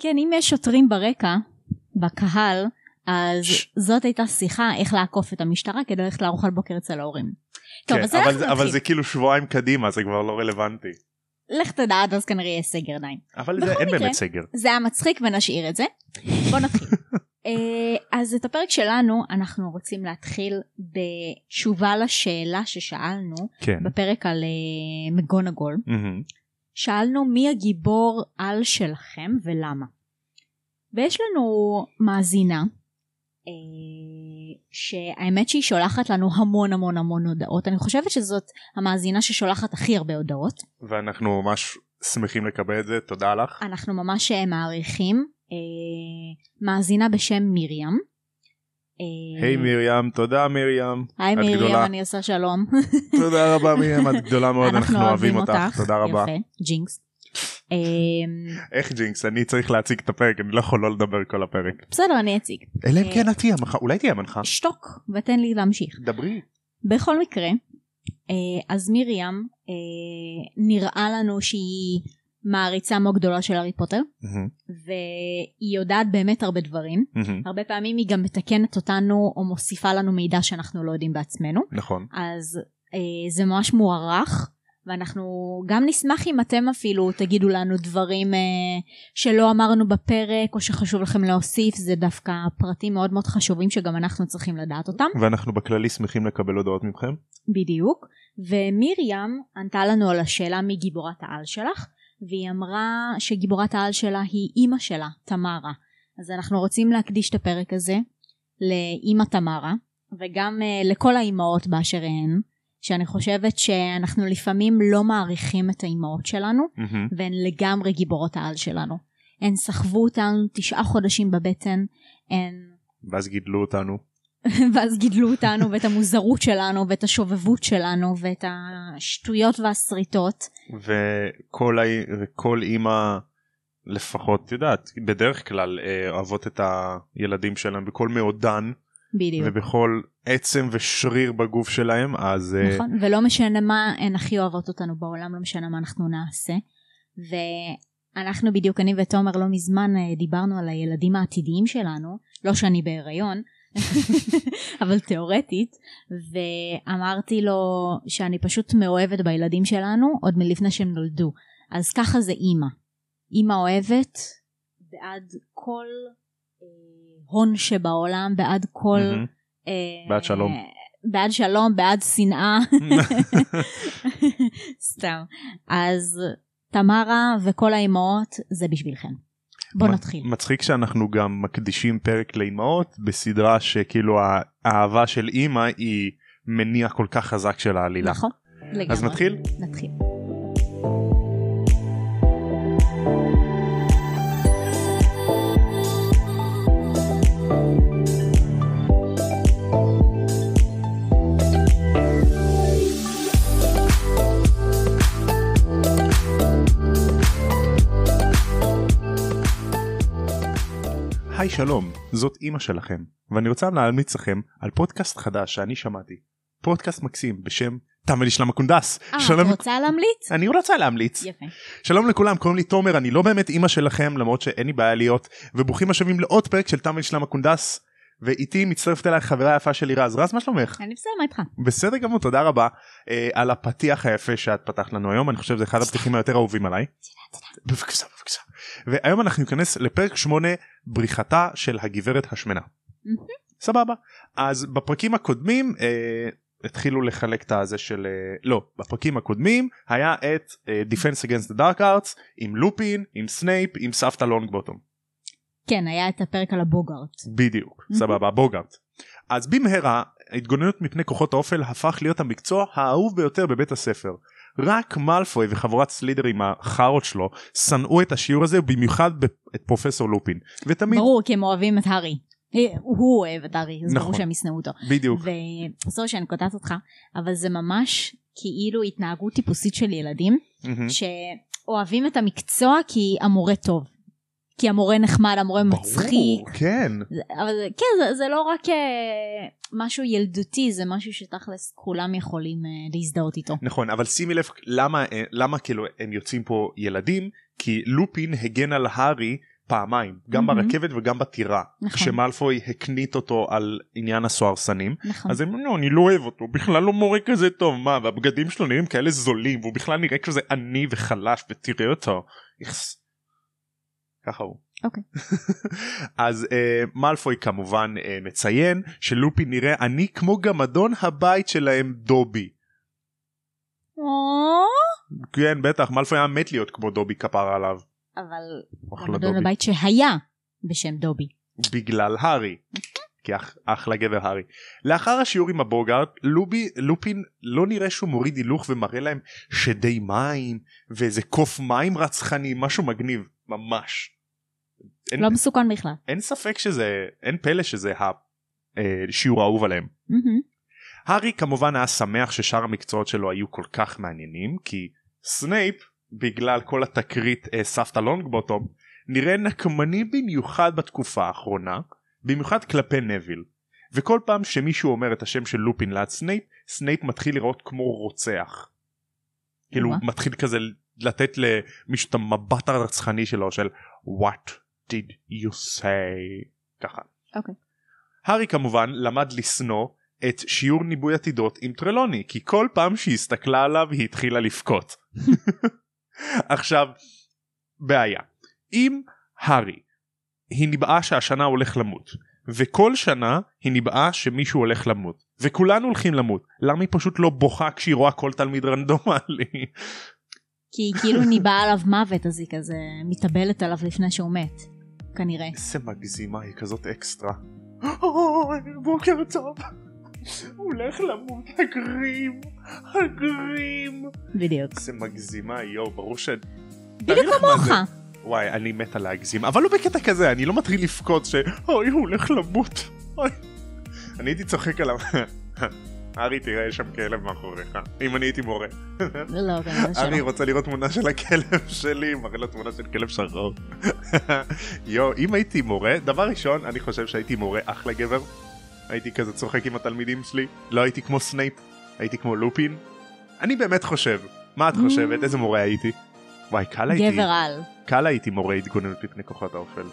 כן, אם יש שוטרים ברקע, בקהל, אז ש- זאת הייתה שיחה איך לעקוף את המשטרה כדי ללכת לארוחת בוקר אצל ההורים. טוב, כן, אז אבל, זה- אבל. זה כאילו שבועיים קדימה זה כבר לא רלוונטי. לך תדע, עד אז כנראה יהיה סגר עדיין. אבל זה אין מקרה- באמת סגר. זה היה מצחיק ונשאיר את זה. בוא נתחיל. אה, אז את הפרק שלנו אנחנו רוצים להתחיל בתשובה לשאלה ששאלנו כן. בפרק על אה, מגונגול. מהמם. שאלנו מי הגיבור על שלכם ולמה. ויש לנו מאזינה אה, שהאמת שהיא שולחת לנו המון המון המון הודעות אני חושבת שזאת המאזינה ששולחת הכי הרבה הודעות ואנחנו ממש שמחים לקבל את זה תודה לך. אנחנו ממש אה, מעריכים אה, מאזינה בשם מרים. אה, היי מרים תודה מרים. היי מרים. אני עושה שלום. תודה רבה מרים את גדולה מאוד אנחנו אוהבים אותך תודה רבה. ג'ינקס. איך ג'ינקס אני צריך להציג את הפרק אני לא יכול לא לדבר כל הפרק. בסדר אני אציג. אלא אם אה, כן את תהיה המנחה אולי תהיה המנחה. שתוק ותן לי להמשיך. דברי. בכל מקרה, אה, אז מרים אה, נראה לנו שהיא מעריצה מאוד גדולה של הארי פוטר, מהמם, והיא יודעת באמת הרבה דברים. מהמם, הרבה פעמים היא גם מתקנת אותנו או מוסיפה לנו מידע שאנחנו לא יודעים בעצמנו, נכון. אז אה, זה ממש מוערך. ואנחנו גם נשמח אם אתם אפילו תגידו לנו דברים אה, שלא אמרנו בפרק או שחשוב לכם להוסיף זה דווקא פרטים מאוד מאוד חשובים שגם אנחנו צריכים לדעת אותם. ואנחנו בכללי שמחים לקבל הודעות מכם. בדיוק. ומרים ענתה לנו על השאלה מי גיבורת העל שלך, והיא אמרה שגיבורת העל שלה היא אימא שלה, תמרה. אז אנחנו רוצים להקדיש את הפרק הזה לאימא תמרה, וגם uh, לכל האימהות באשר הן, שאני חושבת שאנחנו לפעמים לא מעריכים את האימהות שלנו, מהמם, והן לגמרי גיבורות העל שלנו. הן סחבו אותנו תשעה חודשים בבטן, הן ואז גידלו אותנו. ואז גידלו אותנו ואת המוזרות שלנו ואת השובבות שלנו ואת השטויות והשריטות. וכל וכל אימא לפחות את יודעת בדרך כלל אה, אוהבות את הילדים שלהם בכל מאודן בדיוק. ובכל עצם ושריר בגוף שלהם אז אה, נכון, ולא משנה מה הן הכי אוהבות אותנו בעולם, לא משנה מה אנחנו נעשה. ואנחנו בדיוק, אני ותומר לא מזמן אה, דיברנו על הילדים העתידיים שלנו, לא שאני בהיריון, אבל תיאורטית, ואמרתי לו שאני פשוט מאוהבת בילדים שלנו עוד מלפני שהם נולדו. אז ככה זה אימא. אימא אוהבת בעד כל אה, הון שבעולם, בעד כל... אה, בעד שלום. בעד שלום, בעד שנאה. סתם. אז תמרה וכל האימהות זה בשבילכם. בוא נתחיל. מצחיק שאנחנו גם מקדישים פרק לאימהות בסדרה שכאילו האהבה של אימא היא מניע כל כך חזק של העלילה. נכון? לגמרי. אז נתחיל? נתחיל. שלום זאת אימא שלכם ואני רוצה להמליץ לכם על פודקאסט חדש שאני שמעתי פודקאסט מקסים בשם תם אלישלם הקונדס. אה, שלום את רוצה להמליץ? אני רוצה להמליץ יפה. שלום לכולם קוראים לי תומר אני לא באמת אימא שלכם למרות שאין לי בעיה להיות וברוכים השבים לעוד פרק של תם אלישלם הקונדס ואיתי מצטרפת אליי חברה יפה שלי רז רז מה שלומך אני בסדר, מה איתך? בסדר גמור תודה רבה אה, על הפתיח היפה שאת פתחת לנו היום אני חושב שזה אחד הפתיחים היותר אהובים עליי. בבקשה בבקשה. והיום אנחנו ניכנס לפרק 8 בריחתה של הגברת השמנה. סבבה אז בפרקים הקודמים אה, התחילו לחלק את הזה של אה, לא בפרקים הקודמים היה את אה, Defense Against the Dark Arts עם לופין עם סנייפ עם סבתא לונגבוטום כן, היה את הפרק על הבוגארט. בדיוק. סבבה בוגארט. אז במהרה ההתגוננות מפני כוחות האופל הפך להיות המקצוע האהוב ביותר בבית הספר. רק מאלפוי וחבורת סלידרים החארות שלו שנאו את השיעור הזה במיוחד את פרופסור לופין ותמיד ברור, כי הם אוהבים את הארי. אה, הוא אוהב את הארי, אז ברור נכון. שהם ישנאו אותו. בדיוק וסורי שאני קוטעת אותך, אבל זה ממש כאילו התנהגות טיפוסית של ילדים, מהמם. שאוהבים את המקצוע כי המורה טוב. כי המורה נחמד, המורה מצחיק. ברור, כן זה- אבל כן, זה, זה לא רק אה, משהו ילדותי, זה משהו שתכלס כולם יכולים אה, להזדהות איתו. נכון אבל שימי לב למה אה, למה כאילו הם יוצאים פה ילדים כי לופין הגן על הארי פעמיים גם מהמם. ברכבת וגם בטירה נכון. כשמאלפוי הקנית אותו על עניין הסוהרסנים נכון. אז הם אמרו אני לא אוהב אותו בכלל לא מורה כזה טוב מה והבגדים שלו נראים כאלה זולים והוא בכלל נראה כזה עני וחלש ותראה אותו. איכס. ככה הוא. אוקיי. אז אה, מאלפוי כמובן אה, מציין שלופין נראה עני כמו גמדון הבית שלהם דובי. כן בטח מאלפוי היה מת להיות כמו דובי כפרה עליו. אבל גמדון. הבית שהיה בשם דובי. בגלל הארי. כי אח, אחלה גבר הארי. לאחר השיעור עם הבוגארט לובי לופין לא נראה שהוא מוריד הילוך ומראה להם שדי מים ואיזה קוף מים רצחני משהו מגניב ממש. אין, לא מסוכן בכלל. אין ספק שזה אין פלא שזה השיעור האהוב עליהם. מהמם. הארי כמובן היה שמח ששאר המקצועות שלו היו כל כך מעניינים כי סנייפ בגלל כל התקרית אה, סבתא לונגבוטום נראה נקמני במיוחד בתקופה האחרונה במיוחד כלפי נוויל וכל פעם שמישהו אומר את השם של לופין ליד סנייפ סנייפ מתחיל לראות כמו רוצח. כאילו וואו. מתחיל כזה לתת למישהו את המבט הרצחני שלו של what did you say ככה. אוקיי. הארי כמובן למד לשנוא את שיעור ניבוי עתידות עם טרלוני כי כל פעם שהיא הסתכלה עליו היא התחילה לבכות. עכשיו בעיה אם הארי היא ניבאה שהשנה הולך למות וכל שנה היא ניבאה שמישהו הולך למות וכולנו הולכים למות למה היא פשוט לא בוכה כשהיא רואה כל תלמיד רנדומלי כי היא כאילו ניבאה עליו מוות אז היא כזה מתאבלת עליו לפני שהוא מת. כנראה. איזה מגזימה היא כזאת אקסטרה. אוי בוקר טוב. הוא הולך למות הגרים הגרים. בדיוק. איזה מגזימה יואו ברור ש... בדיוק מה כמוך. וואי אני מת על להגזים אבל לא בקטע כזה אני לא מתחיל לבכות שאוי הוא הולך למות. אוי. אני הייתי צוחק עליו. ארי תראה שם כלב מאחוריך אם אני הייתי מורה. לא, כנראה הארי שלא. רוצה לראות תמונה של הכלב שלי מראה לו תמונה של כלב שחור. יואו אם הייתי מורה דבר ראשון אני חושב שהייתי מורה אחלה גבר. הייתי כזה צוחק עם התלמידים שלי לא הייתי כמו סנייפ הייתי כמו לופין. אני באמת חושב מה את חושבת איזה מורה הייתי? וואי קל הייתי גבר על. קל הייתי מורה התגוננות מפני כוחות האופל.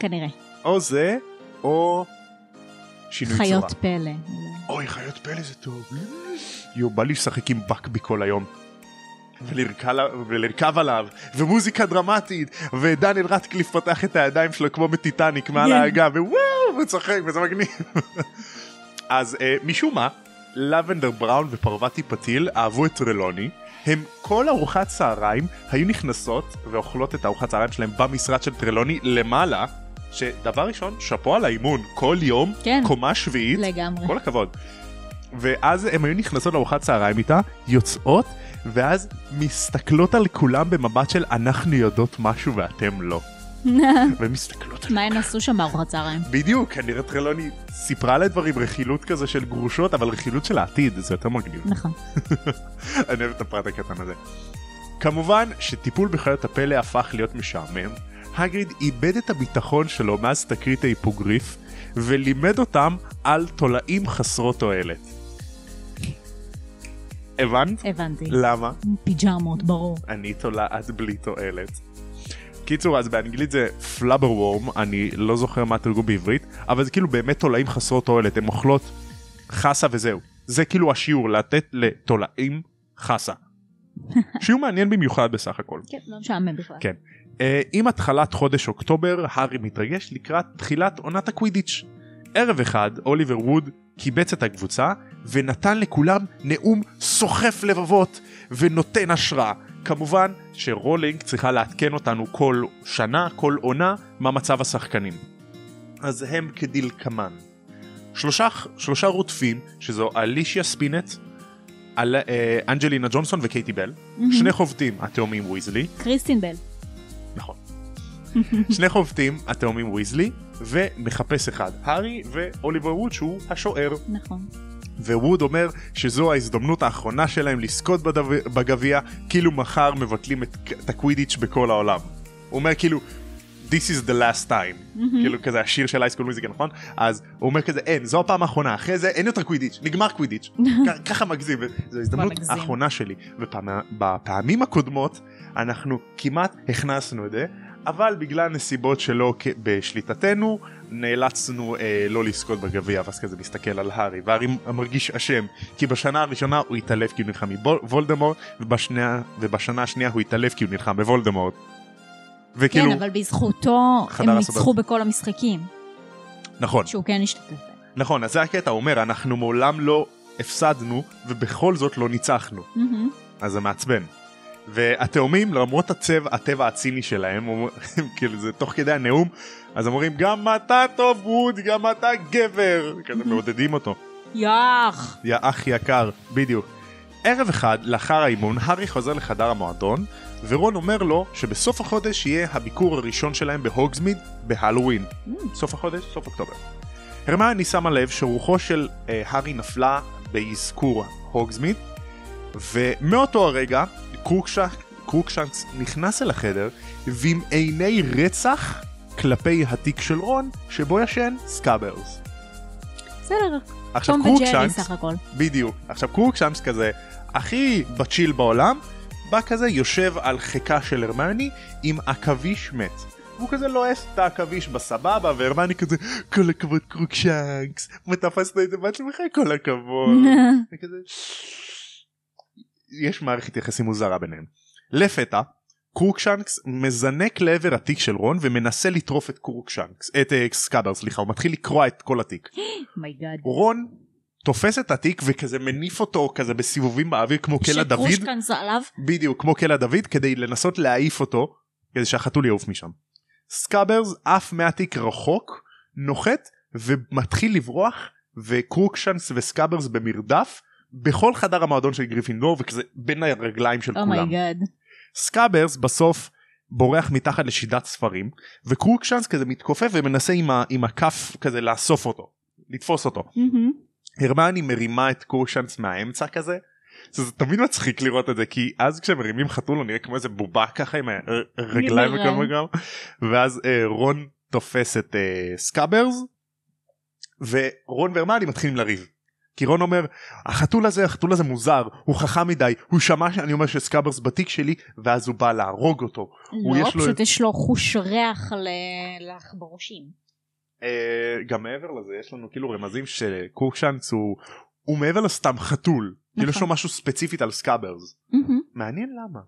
כנראה. או זה או שינוי צורה. חיות פלא. אוי חיות פלא זה טוב. יואו בא לי לשחק עם בקבי כל היום. ולרכב, עליו ומוזיקה דרמטית ודניאל רטקליף פותח את הידיים שלו כמו בטיטניק מעל כן. האגם ווואו הוא צוחק וזה מגניב. אז אה, משום מה לבנדר בראון ופרווטי פתיל אהבו את טרלוני הם כל ארוחת צהריים היו נכנסות ואוכלות את הארוחת צהריים שלהם במשרד של טרלוני למעלה שדבר ראשון שאפו על האימון כל יום כן. קומה שביעית לגמרי. כל הכבוד. ואז הם היו נכנסות לארוחת צהריים איתה, יוצאות, ואז מסתכלות על כולם במבט של אנחנו יודעות משהו ואתם לא. והן מסתכלות על... מה הן עשו שם בארוחת צהריים? בדיוק, כנראה טרלוני סיפרה לה דברים, רכילות כזה של גרושות, אבל רכילות של העתיד, זה יותר מגניב. נכון. אני אוהב את הפרט הקטן הזה. כמובן שטיפול בחיות הפלא הפך להיות משעמם. הגריד איבד את הביטחון שלו מאז תקרית ההיפוגריף, ולימד אותם על תולעים חסרות תועלת. הבנת? הבנתי. למה? פיג'מות, ברור. אני תולעת בלי תועלת. קיצור אז באנגלית זה פלאבר וורם אני לא זוכר מה התרגום בעברית אבל זה כאילו באמת תולעים חסרות תועלת הן אוכלות חסה וזהו זה כאילו השיעור לתת לתולעים חסה. שיעור מעניין במיוחד בסך הכל. כן, לא משעמם בכלל. כן. Uh, עם התחלת חודש אוקטובר הארי מתרגש לקראת תחילת עונת הקווידיץ'. ערב אחד אוליבר ווד קיבץ את הקבוצה ונתן לכולם נאום סוחף לבבות ונותן השראה. כמובן שרולינג צריכה לעדכן אותנו כל שנה, כל עונה, מה מצב השחקנים. אז הם כדלקמן. שלושה, שלושה רודפים, שזו אלישיה ספינט, אל, אה, אנג'לינה ג'ונסון וקייטי בל. שני חובטים, התאומים ויזלי. קריסטין בל. שני חובטים, התאומים ויזלי, ומחפש אחד, הארי ואוליבר ווד שהוא השוער. נכון. וווד אומר שזו ההזדמנות האחרונה שלהם לזכות בגביע, כאילו מחר מבטלים את, את הקווידיץ' בכל העולם. הוא אומר כאילו, This is the last time, כאילו כזה השיר של היי סקול מיוזיקל נכון? אז הוא אומר כזה אין, זו הפעם האחרונה, אחרי זה אין יותר קווידיץ', נגמר קווידיץ', ככה מגזים, זו ההזדמנות. האחרונה שלי. ובפעמים הקודמות אנחנו כמעט הכנסנו את זה, אבל בגלל נסיבות שלא בשליטתנו נאלצנו אה, לא לזכות בגביע ואז כזה מסתכל על הארי והארי מרגיש אשם כי בשנה הראשונה הוא התעלף כי הוא נלחם מוולדמורט ובשנה, ובשנה השנייה הוא התעלף כי הוא נלחם בוולדמורט. וכאילו כן, אבל בזכותו הם. ניצחו בכל המשחקים, נכון שהוא כן השתתף. נכון אז זה הקטע הוא אומר אנחנו מעולם לא הפסדנו ובכל זאת לא ניצחנו מהמם. אז זה מעצבן. והתאומים למרות הצבע הטבע הציני שלהם כאילו זה תוך כדי הנאום אז אומרים גם אתה טוב ווד גם אתה גבר כזה מעודדים אותו יאח! יא אח יקר בדיוק. ערב אחד לאחר האימון הארי חוזר לחדר המועדון ורון אומר לו שבסוף החודש יהיה הביקור הראשון שלהם בהוגזמיד בהלואוין. סוף החודש סוף אוקטובר. הרמני שמה לב שרוחו של אה, הארי נפלה באזכור הוגזמיד ומאותו הרגע קרוקשנקס נכנס אל החדר ועם עיני רצח כלפי התיק של רון שבו ישן סקאברס. בסדר, עכשיו קרוקשנקס. בדיוק עכשיו קרוקשנקס כזה הכי בצ'יל בעולם בא כזה יושב על חיקה של הרמני עם עכביש מת. והוא כזה לועס את העכביש בסבבה והרמני כזה כל הכבוד קרוקשנקס מה תפסת את זה בעצמך כל הכבוד. וכזה יש מערכת יחסים מוזרה ביניהם. לפתע קרוקשנקס מזנק לעבר התיק של רון ומנסה לטרוף את קרוקשנקס את אה, סקאברס סליחה הוא מתחיל לקרוע את כל התיק. My God. רון תופס את התיק וכזה מניף אותו כזה בסיבובים באוויר כמו קלע דוד שקרוקשנקס עליו, בדיוק כמו קלע דוד כדי לנסות להעיף אותו כדי שהחתול יעוף משם. סקאברס עף מהתיק רחוק נוחת ומתחיל לברוח וקרוקשנקס וסקאברס במרדף בכל חדר המועדון של גריפינדור וכזה בין הרגליים של כולם. Oh my God. סקאברס בסוף בורח מתחת לשידת ספרים וקרוקשנקס כזה מתכופף ומנסה עם, ה, עם הכף כזה לאסוף אותו לתפוס אותו. הרמני מרימה את קרוקשנקס מהאמצע כזה. זה, זה תמיד מצחיק לראות את זה כי אז כשמרימים חתול הוא נראה כמו איזה בובה ככה עם הרגליים. וכל מקום ואז אה, רון תופס את אה, סקאברס ורון והרמני מתחילים לריב. כי רון אומר החתול הזה החתול הזה מוזר הוא חכם מדי הוא שמע שאני אומר שסקאברס בתיק שלי ואז הוא בא להרוג אותו. לא, יש לו- פשוט יש לו חוש ריח ל- לעכברושים. אה, גם מעבר לזה יש לנו כאילו רמזים שקרוקשנקס הוא הוא מעבר לסתם חתול כאילו יש לו נכון. משהו ספציפית על סקאברס. מעניין למה.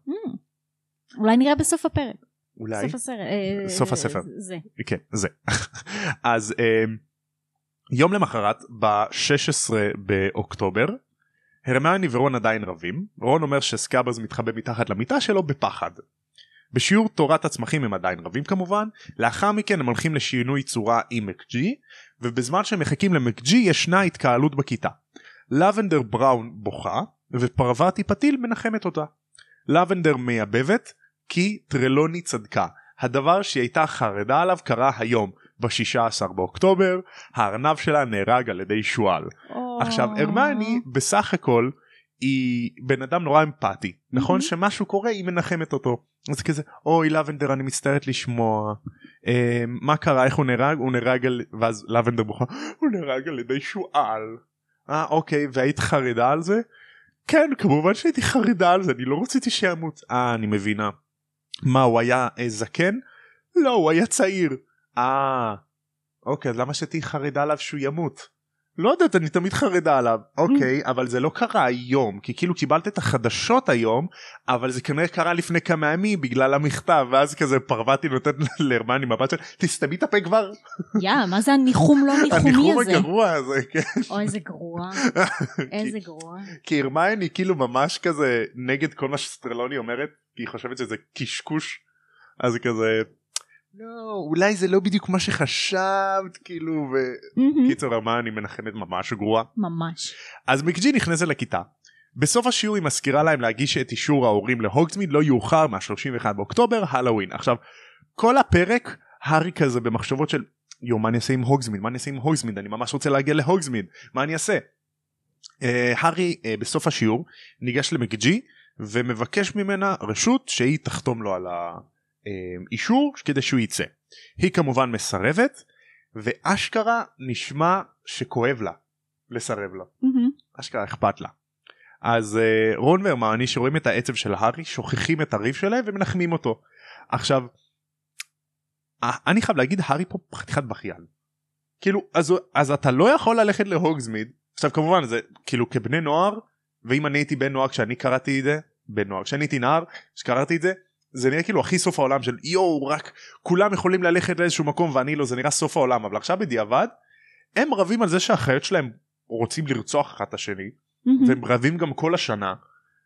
אולי נראה בסוף הפרק. אולי סוף הסרט. אה, סוף הספר. זה. כן זה אז אה, יום למחרת ב-16 באוקטובר הרמני ורון עדיין רבים רון אומר שסקאברס מתחבא מתחת למיטה שלו בפחד. בשיעור תורת הצמחים הם עדיין רבים כמובן לאחר מכן הם הולכים לשינוי צורה עם מקג'י ובזמן שהם מחכים למקג'י ישנה התקהלות בכיתה. לבנדר בראון בוכה ופרווטי פתיל מנחמת אותה. לבנדר מייבבת כי טרלוני צדקה הדבר שהיא הייתה חרדה עליו קרה היום ב-16 באוקטובר הארנב שלה נהרג על ידי שועל. עכשיו הרמני בסך הכל היא בן אדם נורא אמפתי נכון מהמם. שמשהו קורה היא מנחמת אותו אז כזה אוי לבנדר אני מצטערת לשמוע אה, מה קרה איך הוא נהרג הוא נהרג על ואז לבנדר בוכה הוא נהרג על ידי שועל. אה אוקיי והיית חרדה על זה? כן כמובן שהייתי חרדה על זה אני לא רציתי שימות אה אני מבינה. מה הוא היה אה, זקן? לא הוא היה צעיר. אה אוקיי אז למה שתהיי חרדה עליו שהוא ימות? לא יודעת אני תמיד חרדה עליו אוקיי אבל זה לא קרה היום כי כאילו קיבלת את החדשות היום אבל זה כנראה קרה לפני כמה ימים בגלל המכתב ואז כזה פרווטי נותנת להרמני מבט של תסתמי את הפה כבר יא, מה זה הניחום לא ניחומי הניחום הזה? הגרוע הזה כן אוי, איזה גרוע. איזה גרוע. כי הרמני כאילו ממש כזה נגד כל מה שסטרלוני אומרת כי היא חושבת שזה קשקוש אז היא כזה לא אולי זה לא בדיוק מה שחשבת כאילו. וקיצור הרמני מנחמת ממש גרועה ממש. אז מקג'י נכנסת לכיתה. בסוף השיעור היא מזכירה להם להגיש את אישור ההורים להוגזמיד לא יאוחר מה-31 באוקטובר הלואוין. עכשיו כל הפרק הארי כזה במחשבות של יו מה אני אעשה עם הוגזמיד מה אני אעשה עם הוגזמיד אני ממש רוצה להגיע להוגזמיד מה אני אעשה. אה, הארי אה, בסוף השיעור ניגש למקג'י ומבקש ממנה רשות שהיא תחתום לו על האישור כדי שהוא יצא. היא כמובן מסרבת ואשכרה נשמע שכואב לה לסרב לו. מהמם. אשכרה אכפת לה. אז uh, רון והרמני שרואים את העצב של הארי שוכחים את הריב שלהם ומנחמים אותו. עכשיו אה, אני חייב להגיד הארי פה חתיכת בכיין. כאילו אז, אז אתה לא יכול ללכת להוגזמיד עכשיו כמובן זה כאילו כבני נוער ואם אני הייתי בן נוער כשאני קראתי את זה בן נוער כשאני הייתי נער כשקראתי את זה זה נראה כאילו הכי סוף העולם של יואו רק כולם יכולים ללכת לאיזשהו מקום ואני לא זה נראה סוף העולם אבל עכשיו בדיעבד הם רבים על זה שהחיות שלהם רוצים לרצוח אחד את השני והם רבים גם כל השנה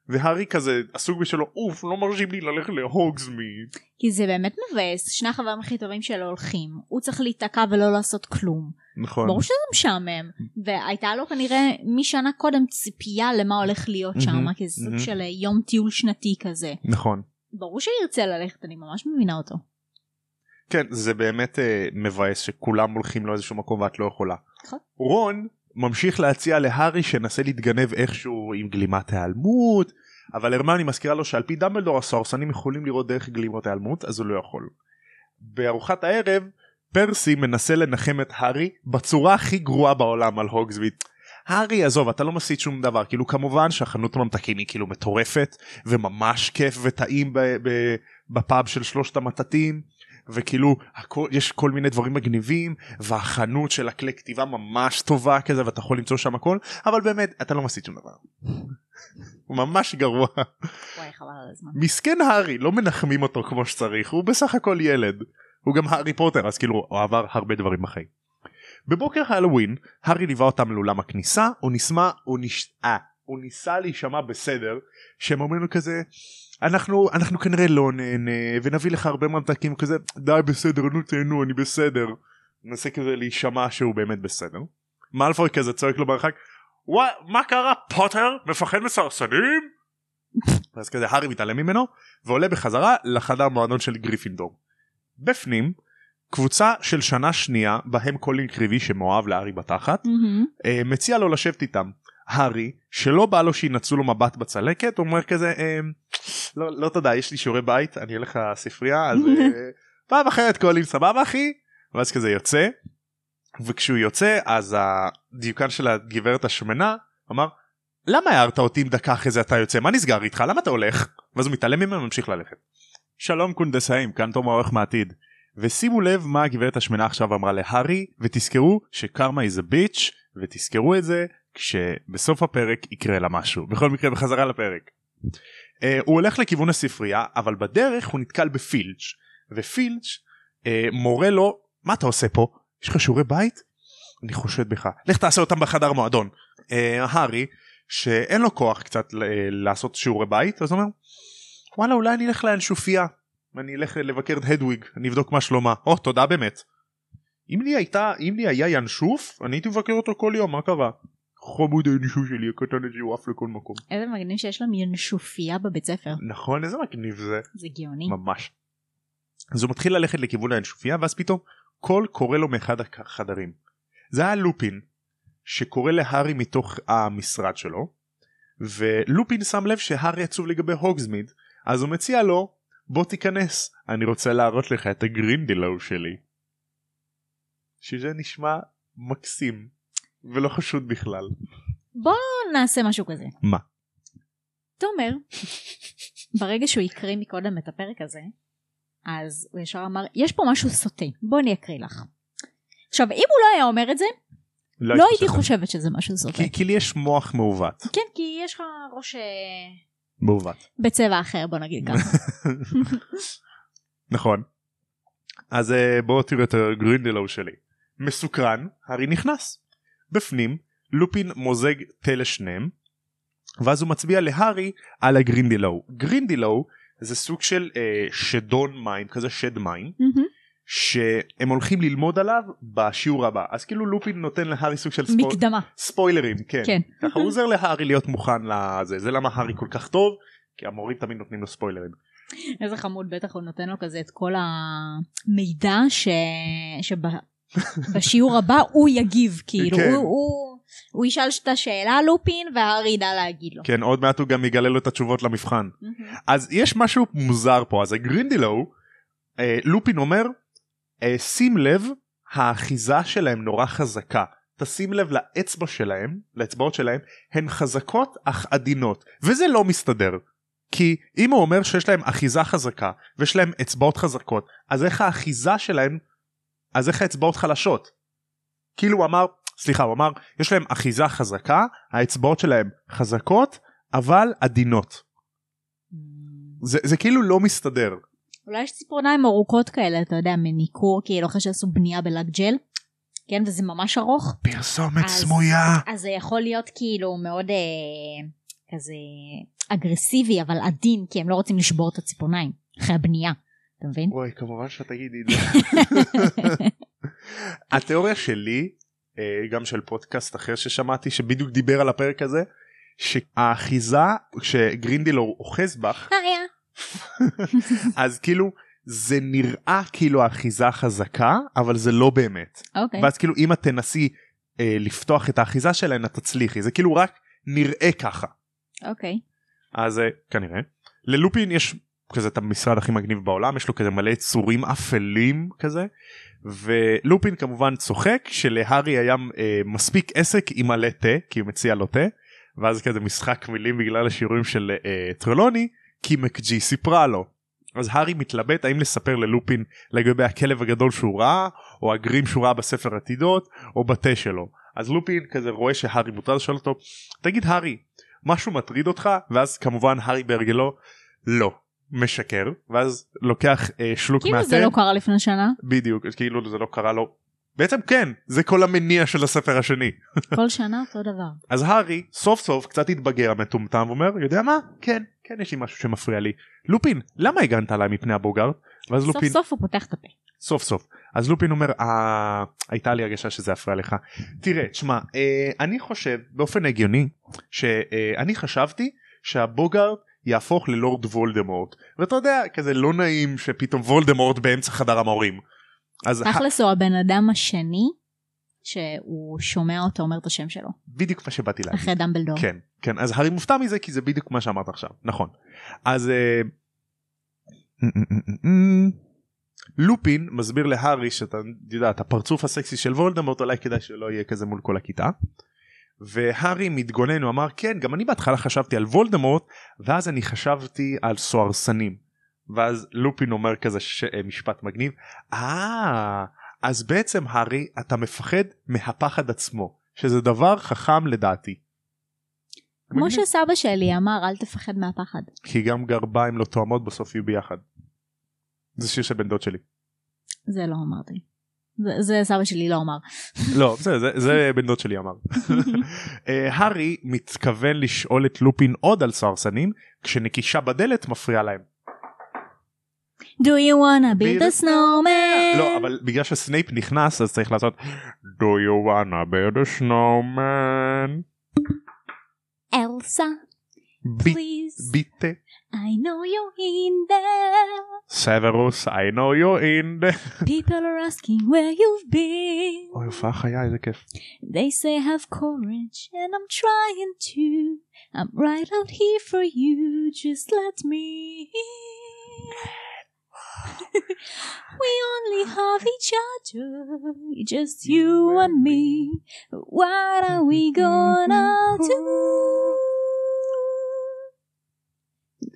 והארי כזה עסוק בשלו אוף לא מרשים לי ללכת להוגזמיד כי זה באמת מבאס שני החברים הכי טובים שלו הולכים הוא צריך להיתקע ולא לעשות כלום. נכון. ברור שזה משעמם והייתה לו כנראה משנה קודם ציפייה למה הולך להיות שם כי זה סוג. של אה, יום טיול שנתי כזה. נכון ברור שירצה ללכת אני ממש מבינה אותו כן זה באמת אה, מבאס שכולם הולכים לאיזשהו מקום ואת לא יכולה. נכון. רון ממשיך להציע להארי שינסה להתגנב איכשהו עם גלימת היעלמות אבל הרמני מזכירה לו שעל פי דמבלדור הסוהרסנים יכולים לראות דרך גלימות היעלמות אז הוא לא יכול. בארוחת הערב פרסי מנסה לנחם את הארי בצורה הכי גרועה בעולם על הוגזוויד. הארי עזוב אתה לא מסיט שום דבר כאילו כמובן שהחנות הממתקים היא כאילו מטורפת וממש כיף וטעים בפאב של שלושת המטטים וכאילו הכל, יש כל מיני דברים מגניבים והחנות של הכלי כתיבה ממש טובה כזה ואתה יכול למצוא שם הכל אבל באמת אתה לא מסיט שום דבר. הוא ממש גרוע וואי חבל על הזמן מסכן הארי לא מנחמים אותו כמו שצריך הוא בסך הכל ילד הוא גם הארי פוטר אז כאילו הוא עבר הרבה דברים בחיים. בבוקר הלווין הארי ליווה אותם לאולם הכניסה הוא נשמע הוא נש... אה, הוא ניסה להישמע בסדר שהם אומרים לו כזה אנחנו אנחנו כנראה לא נהנה ונביא לך הרבה ממתקים כזה די בסדר נו תהנו אני בסדר. מנסה כזה להישמע שהוא באמת בסדר. מאלפוי כזה צועק לו ברחק "וואי, מה קרה פוטר מפחד מסרסנים? אז כזה הארי מתעלם ממנו ועולה בחזרה לחדר מועדון של גריפינדור. בפנים קבוצה של שנה שנייה בהם קולין קריבי שמאוהב לארי בתחת. אה, מציע לו לשבת איתם. הארי שלא בא לו שינצלו לו מבט בצלקת אומר כזה אה, לא, לא תודה יש לי שיעורי בית אני אלך לספרייה אז אה, פעם אחרת קולין סבבה אחי ואז כזה יוצא וכשהוא יוצא אז הדיוקן של הגברת השמנה אמר למה הערת אותי אם דקה אחרי זה אתה יוצא מה נסגר איתך למה אתה הולך ואז הוא מתעלם ממנו וממשיך ללכת. שלום קונדסאים כאן תום העורך מעתיד ושימו לב מה הגברת השמנה עכשיו אמרה להארי ותזכרו שקרמה a bitch ותזכרו את זה כשבסוף הפרק יקרה לה משהו בכל מקרה בחזרה לפרק. Uh, הוא הולך לכיוון הספרייה אבל בדרך הוא נתקל בפילץ' ופילץ' uh, מורה לו מה אתה עושה פה יש לך שיעורי בית? אני חושד בך לך תעשה אותם בחדר מועדון. Uh, הארי שאין לו כוח קצת לעשות שיעורי בית אז הוא אומר וואלה אולי אני אלך לאנשופיה אני אלך לבקר את הדוויג אני אבדוק מה שלומה או תודה באמת. אם לי הייתה אם לי היה ינשוף אני הייתי מבקר אותו כל יום מה קרה. חמוד הינשוף שלי הקטן הזה הוא עף לכל מקום. איזה מגניב שיש להם ינשופיה בבית ספר נכון איזה מגניב זה זה גאוני ממש. אז הוא מתחיל ללכת לכיוון האנשופיה ואז פתאום קול קורא לו מאחד החדרים. זה היה לופין שקורא להארי מתוך המשרד שלו ולופין שם לב שהארי עצוב לגבי הוגזמיד אז הוא מציע לו בוא תיכנס אני רוצה להראות לך את הגרינדלו שלי. שזה נשמע מקסים ולא חשוד בכלל. בוא נעשה משהו כזה מה? תומר ברגע שהוא הקריא מקודם את הפרק הזה אז הוא ישר אמר יש פה משהו סוטה בוא אני אקריא לך. עכשיו אם הוא לא היה אומר את זה לא היית הייתי חושבת. חושבת שזה משהו סוטה. כי, כי לי יש מוח מעוות. כן כי יש לך ראש אה, מעוות. בצבע אחר בוא נגיד ככה. נכון. אז אה, בואו תראו את הגרינדלו שלי. מסוקרן, הארי נכנס. בפנים, לופין מוזג תה לשניהם, ואז הוא מצביע להארי על הגרינדלו. גרינדלו זה סוג של אה, שדון מים, כזה שד מים, מהמם. שהם הולכים ללמוד עליו בשיעור הבא. אז כאילו לופין נותן להארי סוג של ספו... מקדמה. ספוילרים, כן. כן. ככה הוא עוזר להארי להיות מוכן לזה. זה למה הארי כל כך טוב, כי המורים תמיד נותנים לו ספוילרים. איזה חמוד בטח הוא נותן לו כזה את כל המידע ש... שבשיעור הבא הוא יגיב כאילו כן. הוא, הוא, הוא ישאל את השאלה לופין והארי ידע להגיד לו. כן, עוד מעט הוא גם יגלה לו את התשובות למבחן. אז יש משהו מוזר פה אז הגרינדלו אה, לופין אומר שים לב האחיזה שלהם נורא חזקה תשים לב לאצבע שלהם לאצבעות שלהם הן חזקות אך עדינות וזה לא מסתדר כי אם הוא אומר שיש להם אחיזה חזקה ויש להם אצבעות חזקות אז איך האחיזה שלהם אז איך האצבעות חלשות. כאילו הוא אמר סליחה הוא אמר יש להם אחיזה חזקה האצבעות שלהם חזקות אבל עדינות. זה, זה כאילו לא מסתדר. אולי יש ציפורניים ארוכות כאלה, אתה יודע, מניקור, כאילו אחרי שעשו בנייה בלק ג'ל, כן, וזה ממש ארוך. פרסומת אז- סמויה. אז זה יכול להיות כאילו מאוד אה, כזה אגרסיבי, אבל עדין, כי הם לא רוצים לשבור את הציפורניים אחרי הבנייה, אתה מבין? וואי כמובן שאתה תגידי את זה. התיאוריה שלי אה, גם של פודקאסט אחר ששמעתי שבדיוק דיבר על הפרק הזה שהאחיזה כשגרינדילור אוחז בך היה. אז כאילו זה נראה כאילו האחיזה חזקה אבל זה לא באמת אוקיי. ואז כאילו אם את תנסי אה, לפתוח את האחיזה שלהן את תצליחי זה כאילו רק נראה ככה אוקיי. אז אה, כנראה ללופין יש כזה את המשרד הכי מגניב בעולם יש לו כזה מלא צורים אפלים כזה ולופין כמובן צוחק שלהארי היה אה, מספיק עסק עם מלא תה כי הוא מציע לו תה ואז כזה משחק מילים בגלל השיעורים של אה, טרלוני כי מקג'י סיפרה לו. אז הארי מתלבט האם לספר ללופין לגבי הכלב הגדול שהוא ראה או הגרים שהוא ראה בספר עתידות או בתה שלו. אז לופין כזה רואה שהארי מוטרד שואל אותו תגיד הארי משהו מטריד אותך? ואז כמובן הארי בהרגלו לא משקר. ואז לוקח אה, שלוק כאילו מהתה. זה לא קרה לפני שנה, בדיוק כאילו זה לא קרה לו. בעצם כן זה כל המניע של הספר השני. כל שנה אותו דבר. אז הארי סוף סוף קצת התבגר המטומטם ואומר יודע מה? כן כן יש לי משהו שמפריע לי. לופין למה הגנת עליי מפני הבוגארט ואז סוף לופין סוף הוא פותח את הפה. סוף סוף. אז לופין אומר אה, הייתה לי הרגשה שזה יפריע לך. תראה תשמע אה, אני חושב באופן הגיוני שאני חשבתי שהבוגארט יהפוך ללורד וולדמורט. ואתה יודע כזה לא נעים שפתאום וולדמורט באמצע חדר המורים. אז תכלס הוא הבן אדם השני שהוא שומע אותו אומר את השם שלו בדיוק מה שבאתי להגיד. אחרי דמבלדור. כן כן אז הארי מופתע מזה כי זה בדיוק מה שאמרת עכשיו נכון אז אה, לופין מסביר להארי שאתה יודעת הפרצוף הסקסי של וולדמורט אולי כדאי שלא יהיה כזה מול כל הכיתה. והארי מתגונן הוא אמר כן גם אני בהתחלה חשבתי על וולדמורט ואז אני חשבתי על סוהרסנים. ואז לופין אומר כזה ש... אה, משפט מגניב אה אז בעצם הארי אתה מפחד מהפחד עצמו שזה דבר חכם לדעתי. כמו מגניב. שסבא שלי אמר אל תפחד מהפחד. כי גם גרביים לא תואמות בסוף יהיו ביחד. זה שיר של בן דוד שלי. זה לא אמרתי. זה, זה סבא שלי לא אמר. לא זה, זה, זה בן דוד שלי אמר. אה, הארי מתכוון לשאול את לופין עוד על סוהרסנים כשנקישה בדלת מפריעה להם. Do you wanna build a snowman? לא אבל בגלל שסנייפ נכנס אז צריך לעשות Do you wanna build a snowman? אלסה, בי- please. ביטה. I know you're in there. סוורוס I know you're in the... People are asking where you've been. אוי הופעה חיה איזה כיף. They say have courage and I'm trying to. I'm right out here for you. Just let me in. we only have each other. Just you and me. What are we gonna do?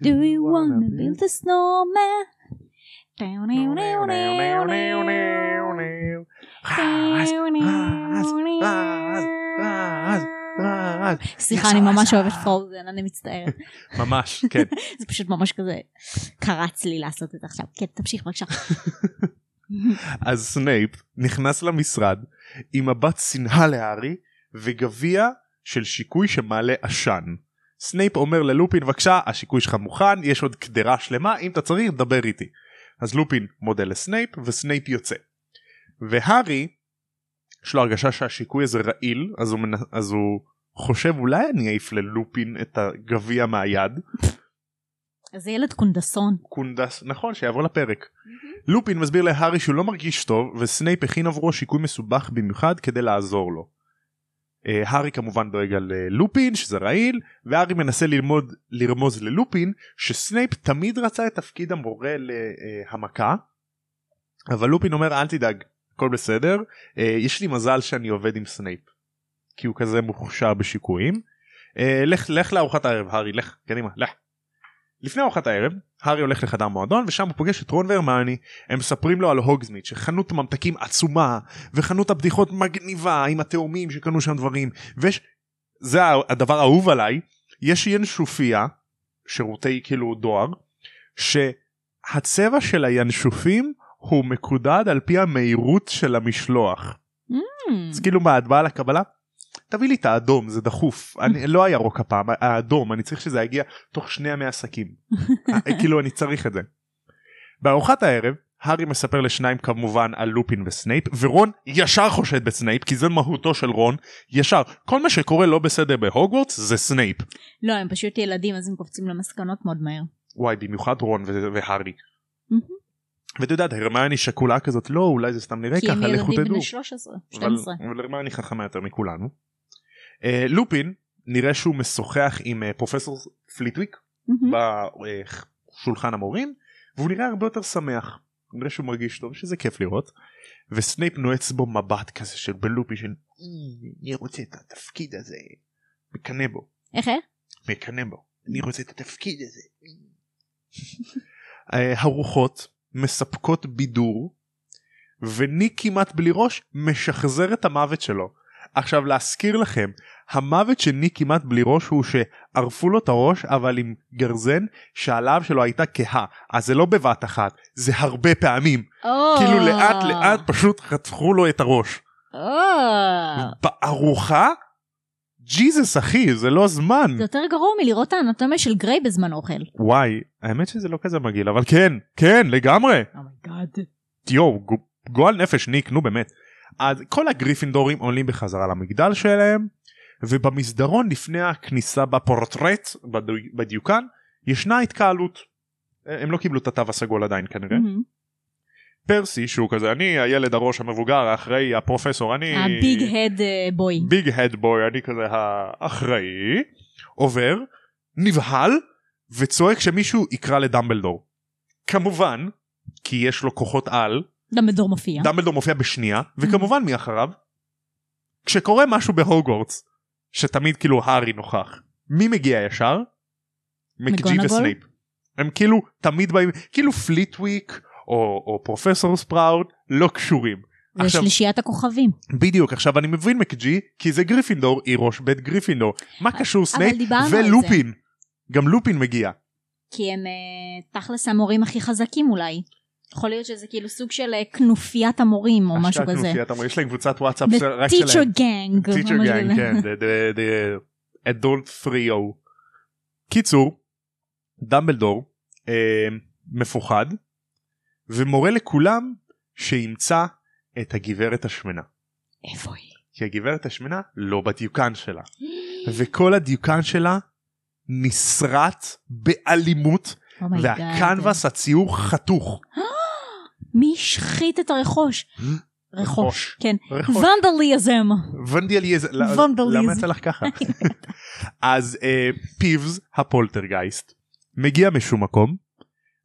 Do you wanna build a snowman? רז. סליחה אני ממש אוהבת פרוזן אני מצטערת ממש כן זה פשוט ממש כזה קרץ לי לעשות את זה עכשיו כן תמשיך בבקשה אז סנייפ נכנס למשרד עם מבט שנאה להארי וגביע של שיקוי שמעלה עשן. סנייפ אומר ללופין בבקשה השיקוי שלך מוכן יש עוד קדרה שלמה אם אתה צריך דבר איתי. אז לופין מודה לסנייפ וסנייפ יוצא. והארי יש לו הרגשה שהשיקוי הזה רעיל אז הוא, מנ... אז הוא חושב אולי אני אעיף ללופין את הגביע מהיד. זה ילד קונדסון קונדס נכון שיעבור לפרק. לופין מסביר להארי שהוא לא מרגיש טוב וסנייפ הכין עבורו שיקוי מסובך במיוחד כדי לעזור לו. אה, הארי כמובן דואג על אה, לופין שזה רעיל והארי מנסה ללמוד לרמוז ללופין שסנייפ תמיד רצה את תפקיד המורה להמכה אבל לופין אומר אל תדאג הכל בסדר אה, יש לי מזל שאני עובד עם סנייפ כי הוא כזה מוכשר בשיקויים. אה, לך לך לארוחת הערב הארי לך קדימה לך. לפני ארוחת הערב הארי הולך לחדר מועדון ושם הוא פוגש את רון והרמני הם מספרים לו על הוגזמיט שחנות ממתקים עצומה וחנות הבדיחות מגניבה עם התאומים שקנו שם דברים ויש זה הדבר האהוב עליי יש ינשופיה שירותי כאילו דואר שהצבע של הינשופים הוא מקודד על פי המהירות של המשלוח. Mm. אז כאילו מה את באה לקבלה? תביא לי את האדום זה דחוף אני לא הירוק הפעם האדום אני צריך שזה יגיע תוך שני ימי עסקים כאילו אני צריך את זה. בארוחת הערב הארי מספר לשניים כמובן על לופין וסנייפ ורון ישר חושד בסנייפ כי זה מהותו של רון ישר כל מה שקורה לא בסדר בהוגוורטס זה סנייפ. לא הם פשוט ילדים אז הם קופצים למסקנות מאוד מהר. וואי במיוחד רון והארי. ואת יודעת הרמני שקולה כזאת לא אולי זה סתם נראה כי הם ככה לכו ילדים תדעו. בני 13, אבל 12. אבל הרמני חכמה יותר מכולנו. אה, לופין נראה שהוא משוחח עם אה, פרופסור פליטוויק מהמם. בשולחן המורים והוא נראה הרבה יותר שמח. נראה שהוא מרגיש טוב שזה כיף לראות. וסנייפ נועץ בו מבט כזה של בלופי של "אה, אני רוצה את התפקיד הזה. מקנא בו. איך? מקנא בו. אני רוצה את התפקיד הזה. אה, הרוחות מספקות בידור וניק כמעט בלי ראש משחזר את המוות שלו. עכשיו להזכיר לכם המוות של ניק כמעט בלי ראש הוא שערפו לו את הראש אבל עם גרזן שהלהב שלו הייתה כהה אז זה לא בבת אחת זה הרבה פעמים או. כאילו לאט לאט פשוט חתכו לו את הראש. או. בארוחה? ג'יזוס אחי זה לא זמן. זה יותר גרוע מלראות את האנטומיה של גריי בזמן אוכל. וואי האמת שזה לא כזה מגעיל אבל כן כן לגמרי oh my God. יואו גו- גועל נפש ניק נו באמת. אז כל הגריפינדורים עולים בחזרה למגדל שלהם ובמסדרון לפני הכניסה בפורטרט בדיוקן ישנה התקהלות. אה, הם לא קיבלו את התו הסגול עדיין כנראה. מהמם. פרסי שהוא כזה אני הילד הראש המבוגר האחראי הפרופסור אני ה big head boy. big head boy אני כזה האחראי עובר נבהל וצועק שמישהו יקרא לדמבלדור. כמובן כי יש לו כוחות על דמבלדור מופיע. דמבלדור מופיע בשנייה וכמובן מי אחריו? כשקורה משהו בהוגוורטס שתמיד כאילו הארי נוכח מי מגיע ישר? מקג'י? וסנייפ. הם כאילו תמיד באים כאילו פליטוויק או, או פרופסור ספראוט לא קשורים. זה עכשיו שלישיית הכוכבים. בדיוק עכשיו אני מבין מקג'י כי זה גריפינדור היא ראש בית גריפינדור מה קשור סנייפ. ולופין גם לופין מגיע כי הם אה, תכלס המורים הכי חזקים אולי. יכול להיות שזה כאילו סוג של אה, כנופיית המורים או משהו כזה. כנופיית המורים, יש להם קבוצת וואטסאפ The רק teacher שלהם. gang. או teacher gang כזה. כן the- the- the adult trio. קיצור דמבלדור אה, מפוחד ומורה לכולם שימצא את הגברת השמנה איפה היא? כי הגברת השמנה לא בדיוקן שלה וכל הדיוקן שלה נסרט באלימות Oh. והקנבס הציור חתוך. מי השחית את הרכוש? רכוש. רכוש. כן. ונדליזם. ונדליזם. למה יצא לך ככה? אז אה, פיבס הפולטרגייסט מגיע משום מקום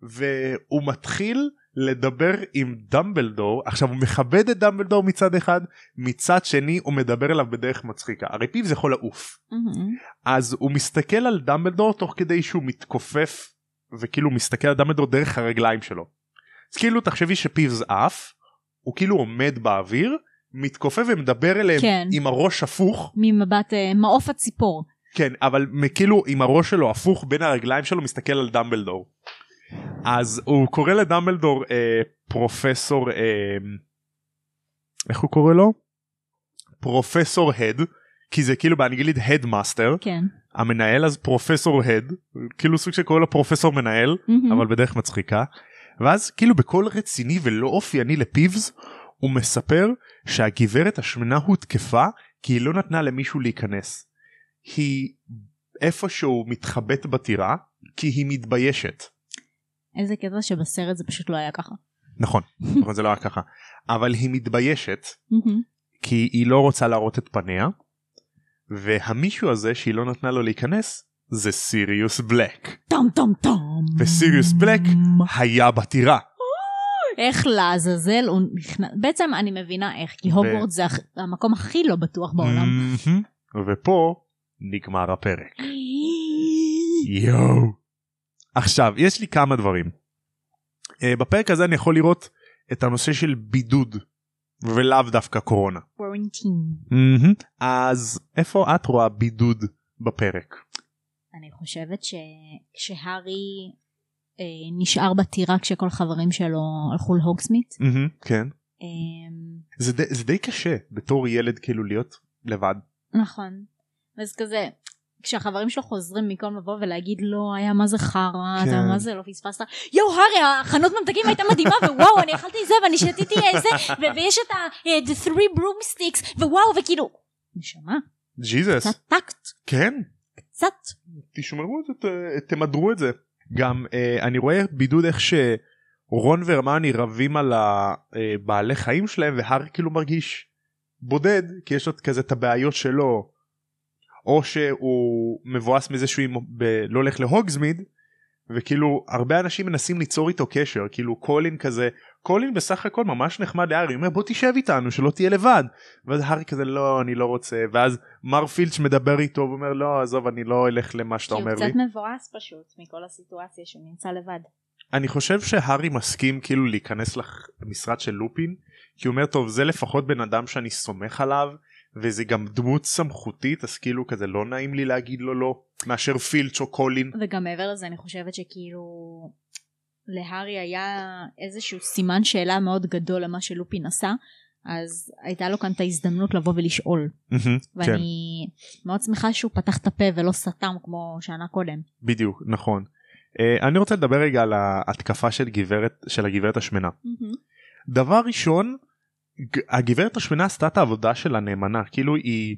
והוא מתחיל לדבר עם דמבלדור עכשיו הוא מכבד את דמבלדור מצד אחד מצד שני הוא מדבר אליו בדרך מצחיקה הרי פיבס יכול לעוף מהמם. אז הוא מסתכל על דמבלדור תוך כדי שהוא מתכופף וכאילו מסתכל על דמבלדור דרך הרגליים שלו. אז כאילו תחשבי שפיבס עף הוא כאילו עומד באוויר מתכופף ומדבר אליהם כן. עם הראש הפוך ממבט אה, מעוף הציפור. כן אבל כאילו עם הראש שלו הפוך בין הרגליים שלו מסתכל על דמבלדור. אז הוא קורא לדמבלדור אה, פרופסור אה, איך הוא קורא לו? פרופסור head כי זה כאילו באנגלית headmaster כן. המנהל אז פרופסור head כאילו סוג שקורא לו פרופסור מנהל מהמם. אבל בדרך מצחיקה ואז כאילו בקול רציני ולא אופייני לפיבס הוא מספר שהגברת השמנה הותקפה כי היא לא נתנה למישהו להיכנס. היא איפשהו מתחבאת בטירה כי היא מתביישת. איזה קטע שבסרט זה פשוט לא היה ככה. נכון, נכון זה לא היה ככה אבל היא מתביישת. כי היא לא רוצה להראות את פניה והמישהו הזה שהיא לא נתנה לו להיכנס זה סיריוס בלק טם טם טם. וסיריוס בלק היה בטירה. איך לעזאזל הוא נכנס. בעצם אני מבינה איך כי הוגוורט זה המקום הכי לא בטוח בעולם. ופה נגמר הפרק. יואו. עכשיו יש לי כמה דברים. Uh, בפרק הזה אני יכול לראות את הנושא של בידוד ולאו דווקא קורונה. אז איפה את רואה בידוד בפרק? אני חושבת שכשהארי אה, נשאר בטירה כשכל החברים שלו הלכו להוגסמית. Mm-hmm, כן. אה, זה די, זה די קשה בתור ילד כאילו להיות לבד. נכון. אז כזה כשהחברים שלו חוזרים במקום לבוא ולהגיד לא היה מה זה חרא כן. אתה מה זה לא פספסת יואו הארי החנות ממתקים הייתה מדהימה ווואו אני אכלתי זה ואני שתיתי זה ויש את ה- אה, the three broomsticks ווואו וכאילו נשמה ג'יזוס. קצת טקט כן. קצת תשמרו את זה, תמדרו את זה. גם אה, אני רואה בידוד איך שרון והרמני רבים על הבעלי חיים שלהם והארי כאילו מרגיש בודד כי יש לו כזה את הבעיות שלו. או שהוא מבואס מזה שהוא ב- לא הולך להוגזמיד וכאילו הרבה אנשים מנסים ליצור איתו קשר כאילו קולין כזה קולין בסך הכל ממש נחמד להארי הוא אומר בוא תשב איתנו שלא תהיה לבד. ואז הארי כזה לא אני לא רוצה. ואז מר פילץ' מדבר איתו ואומר לא עזוב אני לא אלך למה שאתה כי הוא אומר לי קצת מבואס פשוט מכל הסיטואציה שהוא נמצא לבד. אני חושב שהארי מסכים כאילו להיכנס למשרד של לופין כי הוא אומר טוב זה לפחות בן אדם שאני סומך עליו וזה גם דמות סמכותית אז כאילו כזה לא נעים לי להגיד לו לא מאשר פילץ' או קולין. וגם מעבר לזה אני חושבת שכאילו להארי היה איזשהו סימן שאלה מאוד גדול למה שלופין עשה אז הייתה לו כאן את ההזדמנות לבוא ולשאול כן ואני מאוד שמחה שהוא פתח את הפה ולא סתם כמו שנה קודם. בדיוק נכון. Uh, אני רוצה לדבר רגע על ההתקפה של גברת של הגברת השמנה. דבר ראשון הגברת השמנה עשתה את העבודה שלה נאמנה כאילו היא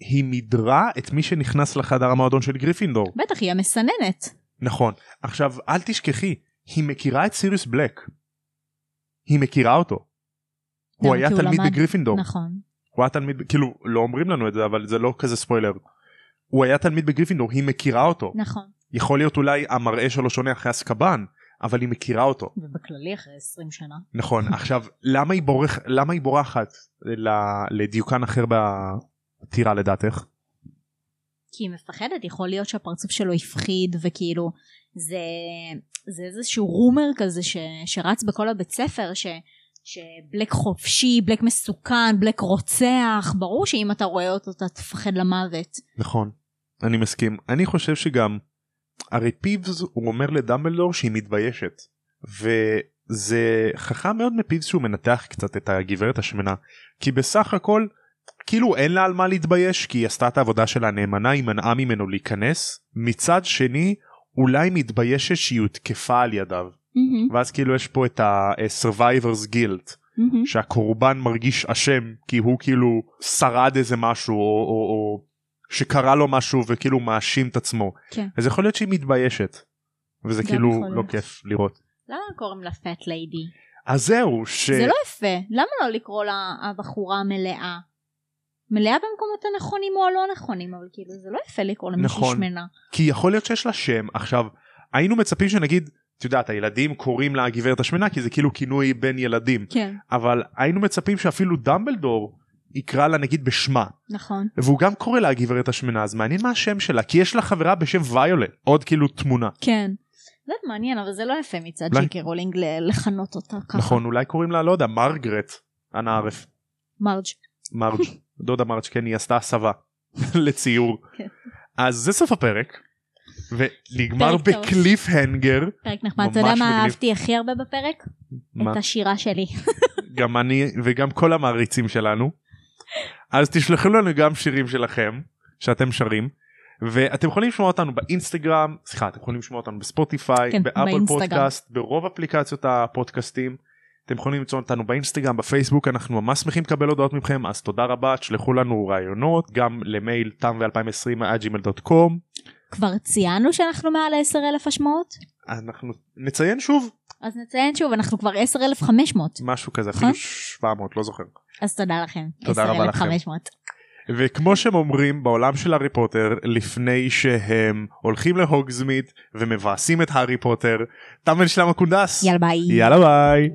היא מידרה את מי שנכנס לחדר המועדון של גריפינדור בטח היא המסננת. נכון עכשיו אל תשכחי היא מכירה את סיריוס בלק. היא מכירה אותו. הוא היה תלמיד בגריפינדור. נכון. הוא היה תלמיד כאילו לא אומרים לנו את זה אבל זה לא כזה ספוילר. הוא היה תלמיד בגריפינדור היא מכירה אותו נכון. יכול להיות אולי המראה שלו שונה אחרי אזקבן אבל היא מכירה אותו ובכללי אחרי 20 שנה. נכון עכשיו למה היא בורח למה היא בורחת לדיוקן אחר בטירה לדעתך כי היא מפחדת יכול להיות שהפרצוף שלו הפחיד וכאילו זה זה איזשהו רומר כזה ש, שרץ בכל הבית ספר ש, שבלק חופשי בלק מסוכן בלק רוצח ברור שאם אתה רואה אותו אתה תפחד למוות. נכון אני מסכים אני חושב שגם הרי פיבס הוא אומר לדמבלדור שהיא מתביישת וזה חכם מאוד מפיבס שהוא מנתח קצת את הגברת השמנה כי בסך הכל כאילו אין לה על מה להתבייש כי היא עשתה את העבודה שלה נאמנה היא מנעה ממנו להיכנס מצד שני אולי מתביישת שהיא הותקפה על ידיו ואז כאילו יש פה את ה-survivors guilt מהמם. שהקורבן מרגיש אשם כי הוא כאילו שרד איזה משהו או, או, או שקרה לו משהו וכאילו מאשים את עצמו כן. אז יכול להיות שהיא מתביישת וזה כאילו לא. כיף לראות למה קוראים לה פט ליידי? אז זהו ש... זה לא יפה למה לא לקרוא לה הבחורה המלאה? מלאה במקומות הנכונים או הלא נכונים אבל כאילו זה לא יפה לקרוא למישהי נכון. שמנה. כי יכול להיות שיש לה שם עכשיו היינו מצפים שנגיד את יודעת הילדים קוראים לה הגברת השמנה כי זה כאילו כינוי בין ילדים כן. אבל היינו מצפים שאפילו דמבלדור יקרא לה נגיד בשמה נכון. והוא גם קורא לה הגברת השמנה אז מעניין מה השם שלה כי יש לה חברה בשם ויולט עוד כאילו תמונה כן. זה מעניין אבל זה לא יפה מצד אולי- ג'יי קיי רולינג ל- לכנות אותה ככה. נכון אולי קוראים לה לא יודע מרגרט אנא ערף מרג'. מרג' דודה מרג' כן היא עשתה הסבה לציור כן. אז זה סוף הפרק ונגמר. ב cliffhanger פרק נחמד. אתה יודע מה. אהבתי הכי הרבה בפרק? מה? את השירה שלי. גם אני וגם כל המעריצים שלנו אז תשלחו לנו גם שירים שלכם שאתם שרים ואתם יכולים לשמוע אותנו באינסטגרם סליחה אתם יכולים לשמוע אותנו בספוטיפיי כן, באפל באינסטגרם. פודקאסט ברוב אפליקציות הפודקאסטים אתם יכולים למצוא אותנו באינסטגרם בפייסבוק אנחנו ממש שמחים לקבל הודעות מכם אז תודה רבה תשלחו לנו רעיונות גם למייל תם ו2020 gmail.com כבר ציינו שאנחנו מעל 10 אלף השמעות? אנחנו נציין שוב אז נציין שוב אנחנו כבר 10,500 משהו כזה נכון. אפילו 700 לא זוכר אז תודה לכם. תודה רבה לכם. 10,500. וכמו שהם אומרים בעולם של הארי פוטר לפני שהם הולכים להוגזמית ומבאסים את הארי פוטר תם ונשלם הקונדס יאללה ביי. יאללה ביי.